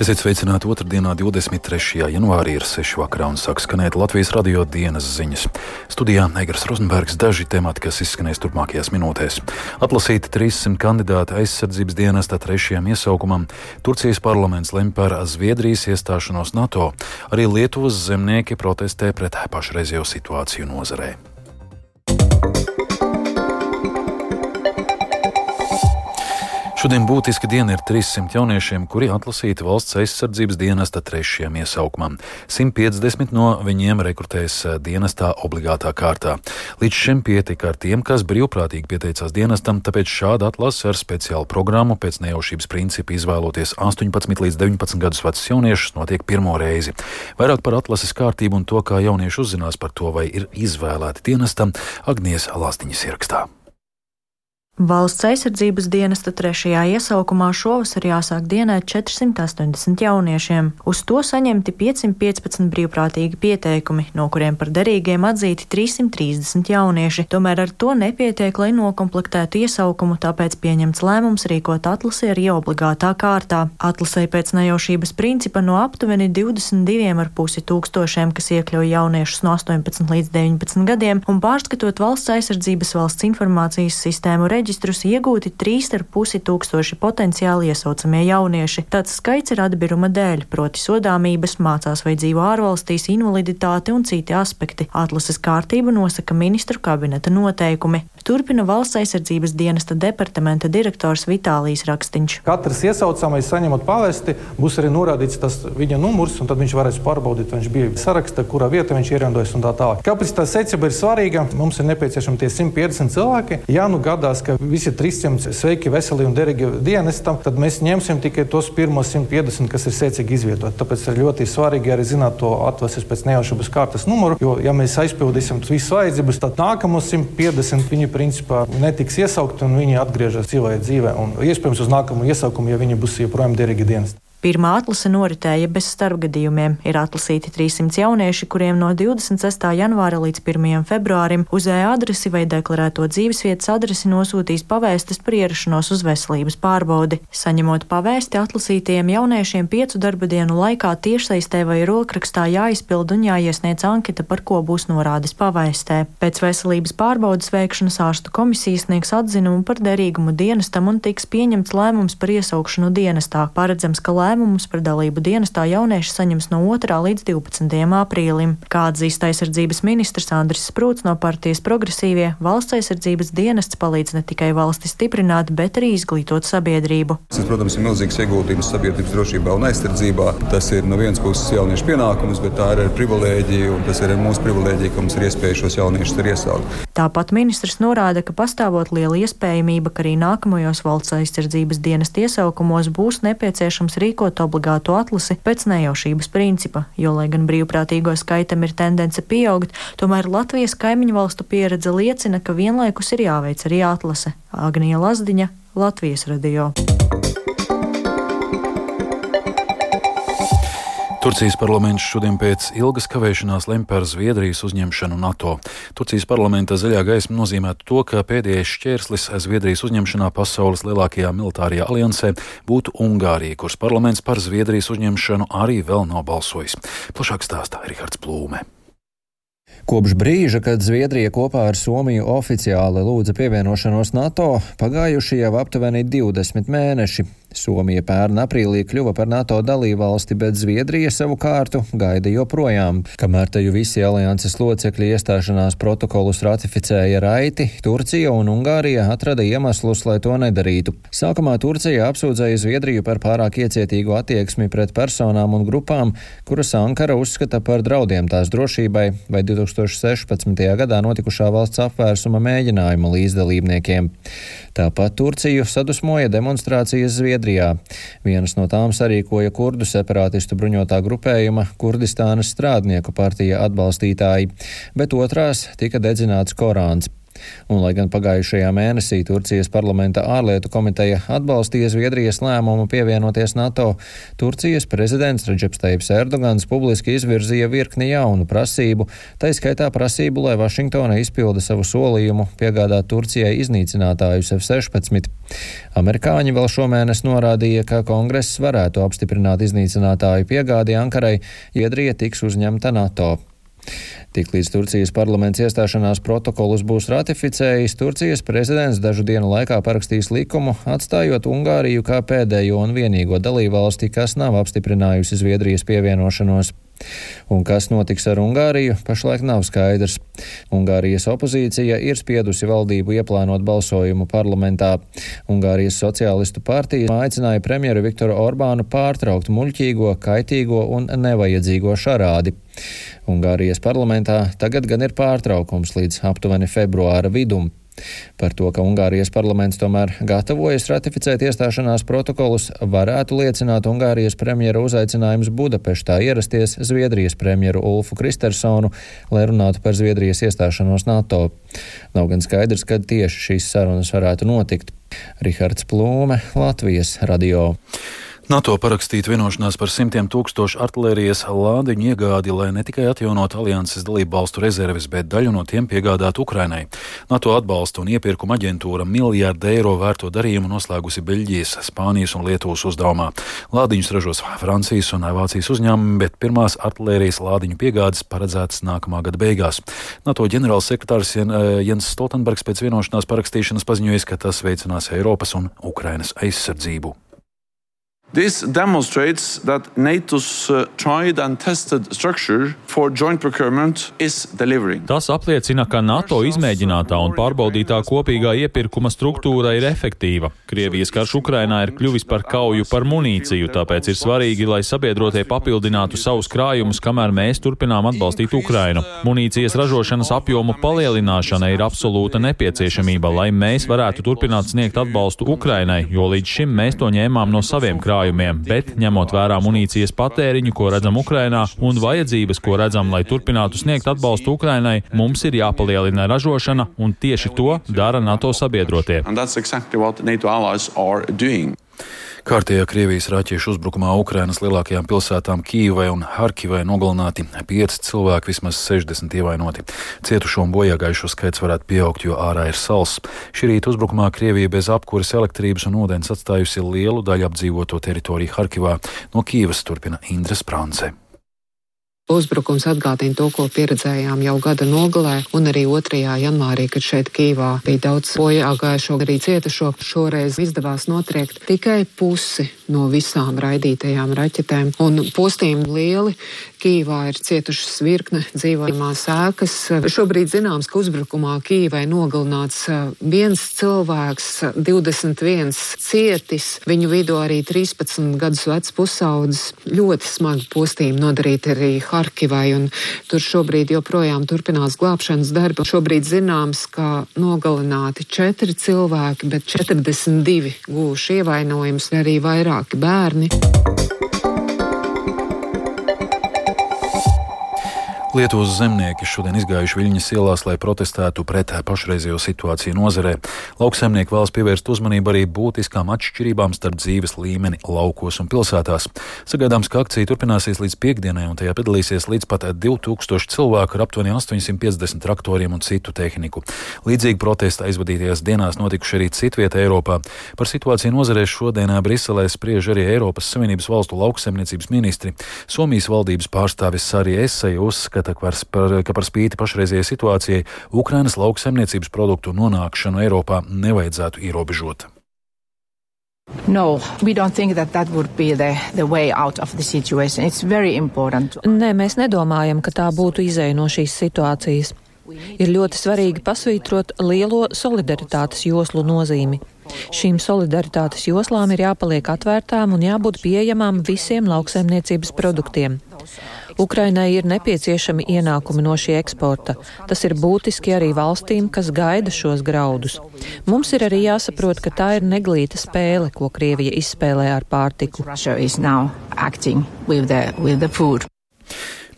Esiet sveicināti otrdienā, 23. janvārī, ir 6. vakarā un sāk skanēt Latvijas radio dienas ziņas. Studijā Negras Rozenbergs daži temati, kas izskanēs turpmākajās minūtēs. Atlasīti 300 kandidāti aizsardzības dienesta trešajam iesaukumam. Turcijas parlaments lem par Zviedrijas iestāšanos NATO. Arī Lietuvas zemnieki protestē pret pašreizējo situāciju nozarē. Šodien būtiska diena ir 300 jauniešiem, kuri atlasīti valsts aizsardzības dienesta trešajam iesaukumam. 150 no viņiem rekrutēs eh, dienestā obligātā kārtā. Līdz šim pietika ar tiem, kas brīvprātīgi pieteicās dienestam, tāpēc šāda atlase ar speciālu programmu pēc nejaušības principa izvēloties 18 līdz 19 gadus vecus jauniešus notiek pirmo reizi. Vairāk par atlases kārtību un to, kā jaunieši uzzinās par to, vai ir izvēlēti dienestam, Agnies Lāstiņas ierakstā. Valsts aizsardzības dienesta trešajā iesaukumā šovasar jāsāk dienēt 480 jauniešiem. Uz to saņemti 515 brīvprātīgi pieteikumi, no kuriem par derīgiem atzīti 330 jaunieši. Tomēr ar to nepietiek, lai nokomplektētu iesaukumu, tāpēc pieņemts lēmums rīkot atlasi arī obligātā kārtā. Atlasē pēc nejaušības principa no aptuveni 22,5 tūkstošiem, kas iekļauj jauniešus no 18 līdz 19 gadiem, un pārskatot valsts aizsardzības valsts informācijas sistēmu reģistrāciju reģistrus iegūti 3,5 tūkstoši potenciāli iesaucamie jaunieši. Tāds skaits ir atbiruma dēļ, proti sodāmības, mācās vai dzīvo ārvalstīs, invaliditāte un citi aspekti. Atlases kārtību nosaka ministru kabineta noteikumi. Turpina valsts aizsardzības dienesta departamenta direktors Vitālijas Rakstiņš. Katrs iesaucamais saņemot pavesti, būs arī norādīts tas viņa numurs, un tad viņš varēs pārbaudīt, vai viņš bija sarakstā, kurā vietā viņš ierindojas un tā tālāk. Kāpēc tā secība ir svarīga? Mums ir nepieciešami tie 150 cilvēki. Ja nu gadās, ka visi 300 sveiki, veseli un derīgi dienestam, tad mēs ņemsim tikai tos pirmos 150, kas ir secīgi izvietoti. Tāpēc ir ļoti svarīgi arī zināt to atvases pēc nejaušības kārtas numuru, jo, ja mēs aizpildīsim visas vajadzības, tad nākamos 150 viņi principā netiks iesaukti un viņi atgriežas cilvēku dzīvē. Un iespējams uz nākamo iesaukumu, ja viņi būs joprojām derīgi dienesti. Pirmā atlase noritēja bez starpgadījumiem. Ir atlasīti 300 jaunieši, kuriem no 26. janvāra līdz 1. februārim uz e-adresi vai deklarēto dzīvesvietas adresi nosūtīs pavēstis par ierašanos uz veselības pārbaudi. Saņemot pavēsti, atlasītajiem jauniešiem piecu darba dienu laikā tiešsaistē vai rokrakstā jāizpild un jāiesniedz anketa, par ko būs norādes pavēstē. Pēc veselības pārbaudas veikšanas ārstu komisijas sniegs atzinumu par derīgumu dienestam un tiks pieņemts lēmums par iesaukšanu dienestā. Paredzams, ka lēmumus par dalību dienestā jaunieši saņems no 2. līdz 12. aprīlim. Kā atzīst aizsardzības ministrs Andris Sprūts no partijas progresīvie, valsts aizsardzības dienests palīdz ne tikai valsti stiprināt, bet arī izglītot sabiedrību. Tas, protams, ir milzīgs ieguldījums sabiedrības drošībā un aizsardzībā. Tas ir no vienas puses jauniešu pienākums, bet tā ir arī privilēģija, un tas ir mūsu privilēģija, ka mums ir iespēja šos jauniešus arī iesaukt. Tāpat ministrs norāda, ka pastāvot liela iespējamība, ka arī nākamajos valsts aizsardzības dienas iesaukumos būs nepieciešams rīkot rīkot obligātu atlasi pēc nejaušības principa, jo, lai gan brīvprātīgo skaitam ir tendence pieaugt, tomēr Latvijas kaimiņu valstu pieredze liecina, ka vienlaikus ir jāveic arī atlase. Agnija Lazdiņa, Latvijas radio. Turcijas parlaments šodien pēc ilgas kavēšanās lem par Zviedrijas uzņemšanu NATO. Turcijas parlamenta zaļā gaisma nozīmē to, ka pēdējais šķērslis Zviedrijas uzņemšanā pasaules lielākajā militārajā aliansē būtu Ungārija, kuras parlaments par Zviedrijas uzņemšanu arī vēl nav balsojis. Plašāk stāstā Rihards Plūme. Kopš brīža, kad Zviedrija kopā ar Somiju oficiāli lūdza pievienošanos NATO, pagājuši jau aptuveni 20 mēneši. Somija pērn aprīlī kļuva par NATO dalībvalsti, bet Zviedrija savu kārtu gaida joprojām. Kamēr teju visi alianses locekļi iestāšanās protokolus ratificēja raiti, Turcija un Ungārija atrada iemeslus, lai to nedarītu. Sākumā Turcija apsūdzēja Zviedriju par pārāk iecietīgu attieksmi pret personām un grupām, kuras Ankara uzskata par draudiem tās drošībai vai 2016. gadā notikušā valsts apvērsuma mēģinājuma līdzdalībniekiem. Tāpat Turciju sadusmoja demonstrācijas Zviedrijā. Zviedrijā. Vienas no tām sarīkoja kurdu separātistu bruņotā grupējuma Kurdistānas strādnieku partija atbalstītāji, bet otrās tika dedzināts Korāns. Un, lai gan pagājušajā mēnesī Turcijas parlamenta ārlietu komiteja atbalstīja Zviedrijas lēmumu pievienoties NATO, Turcijas prezidents Reģeps Teips Erdogans publiski izvirzīja virkni jaunu prasību, tā izskaitā prasību, lai Vašingtona izpilda savu solījumu piegādāt Turcijai iznīcinātājus F-16. Amerikāņi vēl šomēnes norādīja, ka kongress varētu apstiprināt iznīcinātāju piegādi Ankarai, Iedrija tiks uzņemta NATO. Tiklīdz Turcijas parlaments iestāšanās protokolus būs ratificējis, Turcijas prezidents dažu dienu laikā parakstīs likumu, atstājot Ungāriju kā pēdējo un vienīgo dalībvalsti, kas nav apstiprinājusi Zviedrijas pievienošanos. Un kas notiks ar Ungāriju, pašlaik nav skaidrs. Ungārijas opozīcija ir spiedusi valdību ieplānot balsojumu parlamentā. Ungārijas sociālistu partija aicināja premjeru Viktoru Orbānu pārtraukt muļķīgo, kaitīgo un nevajadzīgo šarādi. Ungārijas parlamentā tagad gan ir pārtraukums līdz aptuveni februāra vidum. Par to, ka Ungārijas parlaments tomēr gatavojas ratificēt iestāšanās protokolus, varētu liecināt Ungārijas premjera uzaicinājums Budapeštā ierasties Zviedrijas premjeru Ulfu Kristersonu, lai runātu par Zviedrijas iestāšanos NATO. Nav gan skaidrs, kad tieši šīs sarunas varētu notikt. Rihards Plūme, Latvijas radio. NATO parakstīt vienošanās par simtiem tūkstošu artērijas lādiņu iegādi, lai ne tikai atjaunot alianses dalību valstu rezerves, bet daļu no tiem piegādāt Ukrainai. NATO atbalsta un iepirkuma aģentūra miljārdu eiro vērto darījumu noslēgusi Beļģijas, Spānijas un Lietuvas uzdevumā. Lādiņus ražos Francijas un Vācijas uzņēmumi, bet pirmās artērijas lādiņu piegādes paredzētas nākamā gada beigās. NATO ģenerālsekretārs Jens Stoltenbergs pēc vienošanās parakstīšanas paziņoja, ka tas veicinās Eiropas un Ukrainas aizsardzību. This demonstrates that NATO's uh, tried and tested structure for joint procurement is delivering. Tas apliecina, ka NATO izmēģinātā un pārbaudītā kopīgā iepirkuma struktūra ir efektīva. Krievijas karš Ukrainā ir kļuvis par kauju par munīciju, tāpēc ir svarīgi, lai sabiedrotie papildinātu savus krājumus, kamēr mēs turpinām atbalstīt Ukrainu. Munīcijas ražošanas apjomu palielināšana ir absolūta nepieciešamība, lai mēs varētu turpināt sniegt atbalstu Ukrainai, jo līdz šim mēs to ņēmām no saviem krājumiem krājumiem, bet ņemot vērā munīcijas patēriņu, ko redzam Ukrainā, un vajadzības, ko redzam, lai turpinātu sniegt atbalstu Ukrainai, mums ir jāpalielina ražošana, un tieši to dara NATO sabiedrotie. Kārtējā Krievijas raķešu uzbrukumā Ukrainas lielākajām pilsētām Kīvai un Harkivai nogalināti pieci cilvēki, vismaz 60 ievainoti. Cietušo un bojāgājušo skaits varētu pieaugt, jo ārā ir sals. Šī rīta uzbrukumā Krievija bez apkuras elektrības un ūdens atstājusi lielu daļu apdzīvoto teritoriju Harkivā. No Kīvas turpina Indra Sprānce. Uzbrukums atgādina to, ko pieredzējām jau gada nogalē un arī 2. janvārī, kad šeit Kīvā bija daudz bojā gājušo, arī cietušo. Šoreiz izdevās notriekt tikai pusi no visām raidītajām raķetēm, un postījumi lieli. Kīvā ir cietušas virkne dzīvojamās ēkas. Šobrīd zināms, ka uzbrukumā Kīvai nogalināts viens cilvēks, 21 cietis, viņu vidū arī 13 gadus vecs pusaudzis. Ļoti smagi postījumi nodarīti arī. Harkivai, un tur šobrīd joprojām turpinās glābšanas darbi. Šobrīd zināms, ka nogalināti četri cilvēki, bet 42 gūši ievainojumus, arī vairāki bērni. Lietuvas zemnieki šodien izgājuši Viļņas ielās, lai protestētu pret pašreizējo situāciju nozarē. Lauksaimnieki vēlas pievērst uzmanību arī būtiskām atšķirībām starp dzīves līmeni laukos un pilsētās. Sagaidāms, ka akcija turpināsies līdz piekdienai, un tajā piedalīsies līdz pat 2000 cilvēku ar aptuveni 850 traktoriem un citu tehniku. Līdzīgi protesta aizvadītajās dienās notikuši arī citvietā Eiropā. Par situāciju nozarē šodienā Briselē spriež arī Eiropas Savienības valstu lauksaimniecības ministri. Somijas valdības pārstāvis Sārija Eseja uzskata, uzskata, ka par, ka par spīti pašreizējai situācijai Ukrainas lauksaimniecības produktu nonākšanu Eiropā nevajadzētu ierobežot. No, we don't think that that would be the, the way out of the situation. It's very important. Nē, mēs nedomājam, ka tā būtu izēja no šīs situācijas. Ir ļoti svarīgi pasvītrot lielo solidaritātes joslu nozīmi. Šīm solidaritātes joslām ir jāpaliek atvērtām un jābūt pieejamām visiem lauksaimniecības produktiem. Ukrainai ir nepieciešami ienākumi no šī eksporta. Tas ir būtiski arī valstīm, kas gaida šos graudus. Mums ir arī jāsaprot, ka tā ir neglīta spēle, ko Krievija izspēlē ar pārtiku.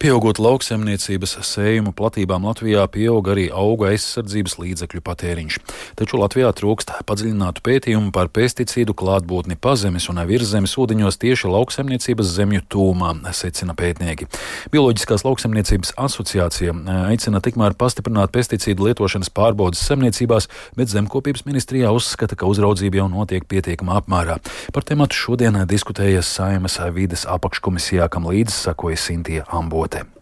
Pieaugot lauksaimniecības sējumu platībām Latvijā, pieaug arī auga aizsardzības līdzekļu patēriņš. Taču Latvijā trūkst padziļinātu pētījumu par pesticīdu klātbūtni pazemes un virszemes ūdeņos tieši lauksaimniecības zemju tūmā, secina pētnieki. Bioloģiskās lauksaimniecības asociācija eh, aicina tikmēr pastiprināt pesticīdu lietošanas pārbaudas saimniecībās, bet zemkopības ministrijā uzskata, ka uzraudzība jau notiek pietiekamā apmērā. Par tematu šodien diskutējas Saimas vides apakškomisijā, kam līdzi sakoja Sintie Ambota. puntate.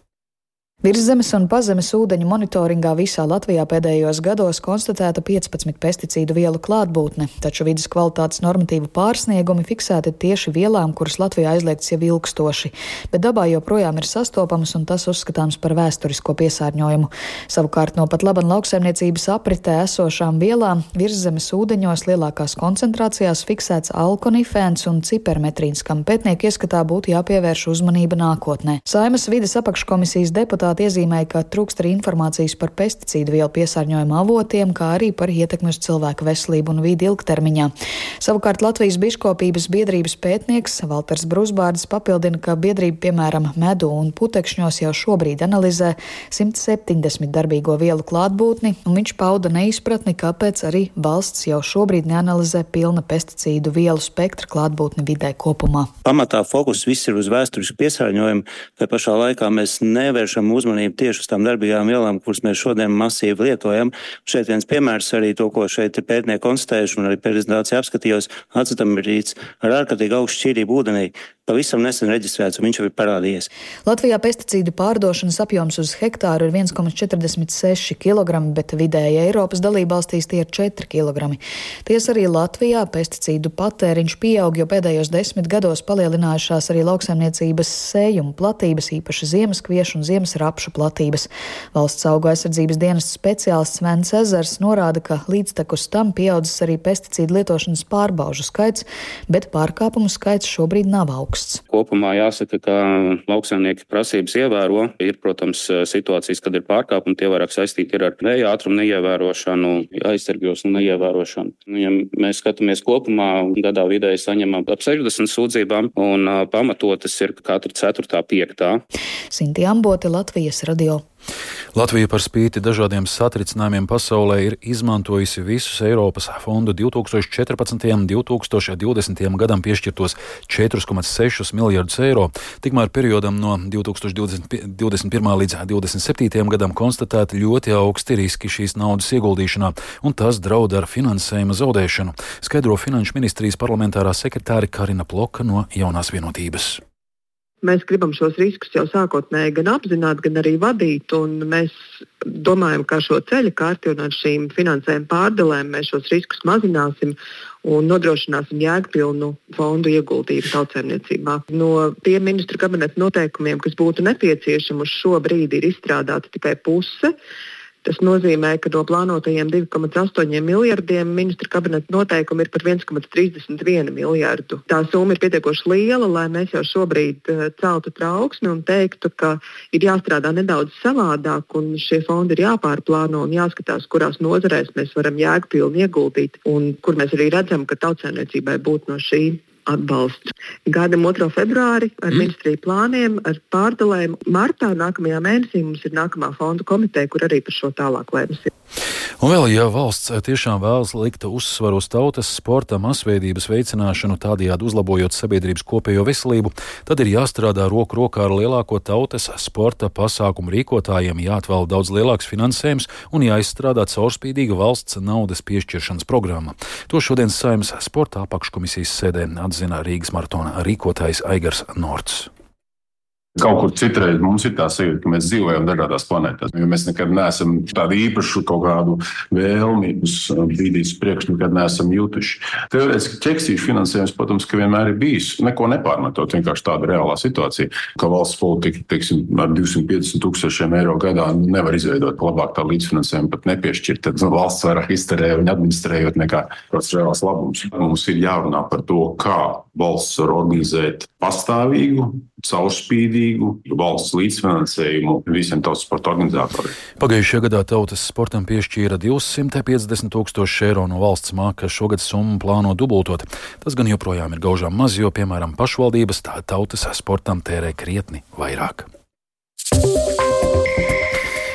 Virszemes un pazemes ūdeņu monitoringā visā Latvijā pēdējos gados konstatēta 15 pesticīdu vielu klātbūtne, taču vidas kvalitātes normatīvu pārsniegumi fiksēti tieši vielām, kuras Latvijā aizliegts jau ilgstoši, bet dabā joprojām ir sastopamas un tas uzskatāms par vēsturisko piesārņojumu. Savukārt no pat laban lauksaimniecības apritē esošām vielām virszemes ūdeņos lielākās koncentrācijās fiksēts alkonifēns un cipermetrīns, kam pētnieku ieskatā būtu jāpievērš uzmanība nākotnē. Saimas vides apakškomisijas deputāti deputāti iezīmēja, ka trūkst arī informācijas par pesticīdu vielu piesārņojumu avotiem, kā arī par ietekmi uz cilvēku veselību un vidi ilgtermiņā. Savukārt Latvijas biškopības biedrības pētnieks Valters Brusbārdis papildina, ka biedrība piemēram medu un putekšņos jau šobrīd analizē 170 darbīgo vielu klātbūtni, un viņš pauda neizpratni, kāpēc arī valsts jau šobrīd neanalizē pilna pesticīdu vielu spektra klātbūtni vidē kopumā. Pamatā fokus viss ir uz vēsturisku piesārņojumu, tai pašā laikā mēs nevēršam uzmanību tieši uz tām darbīgām vielām, kuras mēs šodien masīvi lietojam. Šeit viens piemērs arī to, ko šeit ir pētnieki konstatējuši un arī prezentācijā apskatījos, acetambrīds ar ārkārtīgi augstu šķīrību ūdenī pavisam nesen reģistrēts, un viņš jau ir parādījies. Latvijā pesticīdu pārdošanas apjoms uz hektāru ir 1,46 kg, bet vidēji Eiropas dalībvalstīs tie ir 4 kg. Tiesa arī Latvijā pesticīdu patēriņš pieaug, jo pēdējos desmit gados palielinājušās arī lauksaimniecības sējumu platības, īpaši ziemaskviešu un ziemas rapšu platības. Valsts auga aizsardzības dienas speciālists Svens Ezers norāda, ka līdztekus tam pieaudzis arī pesticīdu lietošanas pārbaužu skaits, bet pārkāpumu skaits šobrīd nav augsts augsts. Kopumā jāsaka, ka lauksaimnieki prasības ievēro. Ir, protams, situācijas, kad ir pārkāpumi, tie vairāk saistīti ar vēja ātrumu neievērošanu, aizsargjos un neievērošanu. Nu, ja mēs skatāmies kopumā, gadā vidēji saņemam ap 60 sūdzībām, un pamatotas ir katra 4. 5. Sinti Ambote, Latvijas radio. Latvija par spīti dažādiem satricinājumiem pasaulē ir izmantojusi visus Eiropas fondu 2014. un 2020. gadam piešķirtos 4,6 miljardus eiro. Tikmēr periodam no 2021. līdz 2027. gadam konstatēti ļoti augsti riski šīs naudas ieguldīšanā, un tas draud ar finansējuma zaudēšanu, skaidro Finanšu ministrijas parlamentārā sekretāre Karina Ploka no Jaunās vienotības. Mēs gribam šos riskus jau sākotnēji gan apzināt, gan arī vadīt. Mēs domājam, ka šo ceļu kārti un ar šīm finansējuma pārdalēm mēs šos riskus mazināsim un nodrošināsim jēgpilnu fondu ieguldījumu tautsēmniecībā. No tiem ministru kabineta noteikumiem, kas būtu nepieciešami uz šo brīdi, ir izstrādāta tikai puse. Tas nozīmē, ka no plānotajiem 2,8 miljardiem ministra kabineta noteikumi ir par 1,31 miljardu. Tā summa ir pietiekoši liela, lai mēs jau šobrīd uh, celtu trauksmi un teiktu, ka ir jāstrādā nedaudz savādāk un šie fondi ir jāpārplāno un jāskatās, kurās nozarēs mēs varam jēgpilni ieguldīt un kur mēs arī redzam, ka tautsēmniecībai būtu no šī atbalsts. Gaidām 2. februāri ar mm. ministriju plāniem, ar pārdalēm. Martā nākamajā mēnesī mums ir nākamā fondu komiteja, kur arī par šo tālāk lēmsim. Un vēl, ja valsts tiešām vēlas likt uzsvaru uz tautas sporta masveidības veicināšanu, tādējādi uzlabojot sabiedrības kopējo veselību, tad ir jāstrādā roku rokā ar lielāko tautas sporta pasākumu rīkotājiem, jāatvēl daudz lielāks finansējums un jāizstrādā caurspīdīga valsts naudas piešķiršanas programma. To šodien Saimnes sporta apakškomisijas sēdē atzina Rīgas maratona rīkotājs Aigars Norts. Kaut kur citreiz mums ir tā sajūta, ka mēs dzīvojam dažādās planētās. Mēs nekad neesam tādu īpašu kaut kādu vēlmi uz brīdīs priekš, nekad neesam jutuši. Teorētiski ķeksīšu finansējums, protams, ka vienmēr ir bijis. Neko nepārmetot, vienkārši tāda reālā situācija, ka valsts politika, teiksim, ar 250 tūkstošiem eiro gadā nevar izveidot labāk tā līdzfinansējumu, pat nepiešķirt. Tad valsts vairāk izterē un administrējot nekā kāds reāls labums. Mums ir jārunā par to, kā valsts var organizēt pastāvīgu, caurspīdīgu valsts līdzfinansējumu visiem tautas sporta organizatoriem. Pagājušajā gadā tautas sportam piešķīra 250 tūkstoši eiro no valsts māka, šogad summu plāno dubultot. Tas gan joprojām ir gaužām maz, jo, piemēram, pašvaldības tā tautas sportam tērē krietni vairāk.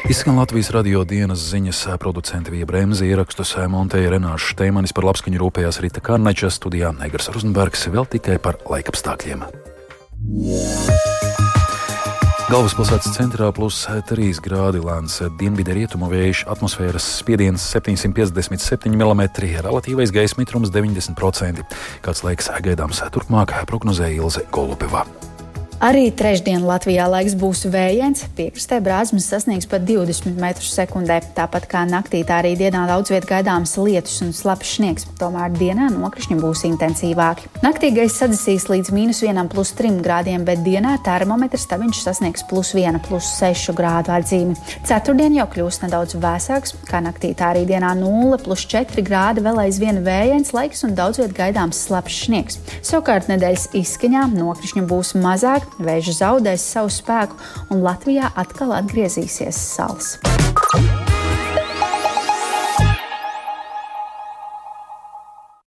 Izskan Latvijas radio dienas ziņas producenta Vija Bremse ierakstus montēja Renāša Šteimanis par labskaņu rūpējās Rita Karneča studijā Negras Rozenbergs vēl tikai par laikapstākļiem. Galvaspilsētas centrā plus 3 grādi lēns dienvidu rietumu vējš, atmosfēras spiediens 757 mm, relatīvais gaisa mitrums 90%. Kāds laiks gaidāms turpmāk, prognozēja Ilze Golubeva. Arī trešdien Latvijā laiks būs vējains, piekrastē brāzmas sasniegs pat 20 m2. Tāpat kā naktī, tā arī dienā daudz vietā gaidāms lietus un slapjš sniegs. Tomēr dienā nokrišņi būs intensīvāki. Naktī gaisa sadasīs līdz mīnus 1,3 grādiem, bet dienā termometrs tabiņš sasniegs plus 1,6 grādu atzīmi. Ceturtdien jau kļūs nedaudz vēsāks, kā naktī, tā arī dienā 0,4 grādi, vēl aizvien vējains laiks un daudz vietā gaidāms slapjš sniegs. Savukārt nedēļas izskaņā nokrišņi būs mazāk Vēža zaudēs savu spēku un Latvijā atkal atgriezīsies sals.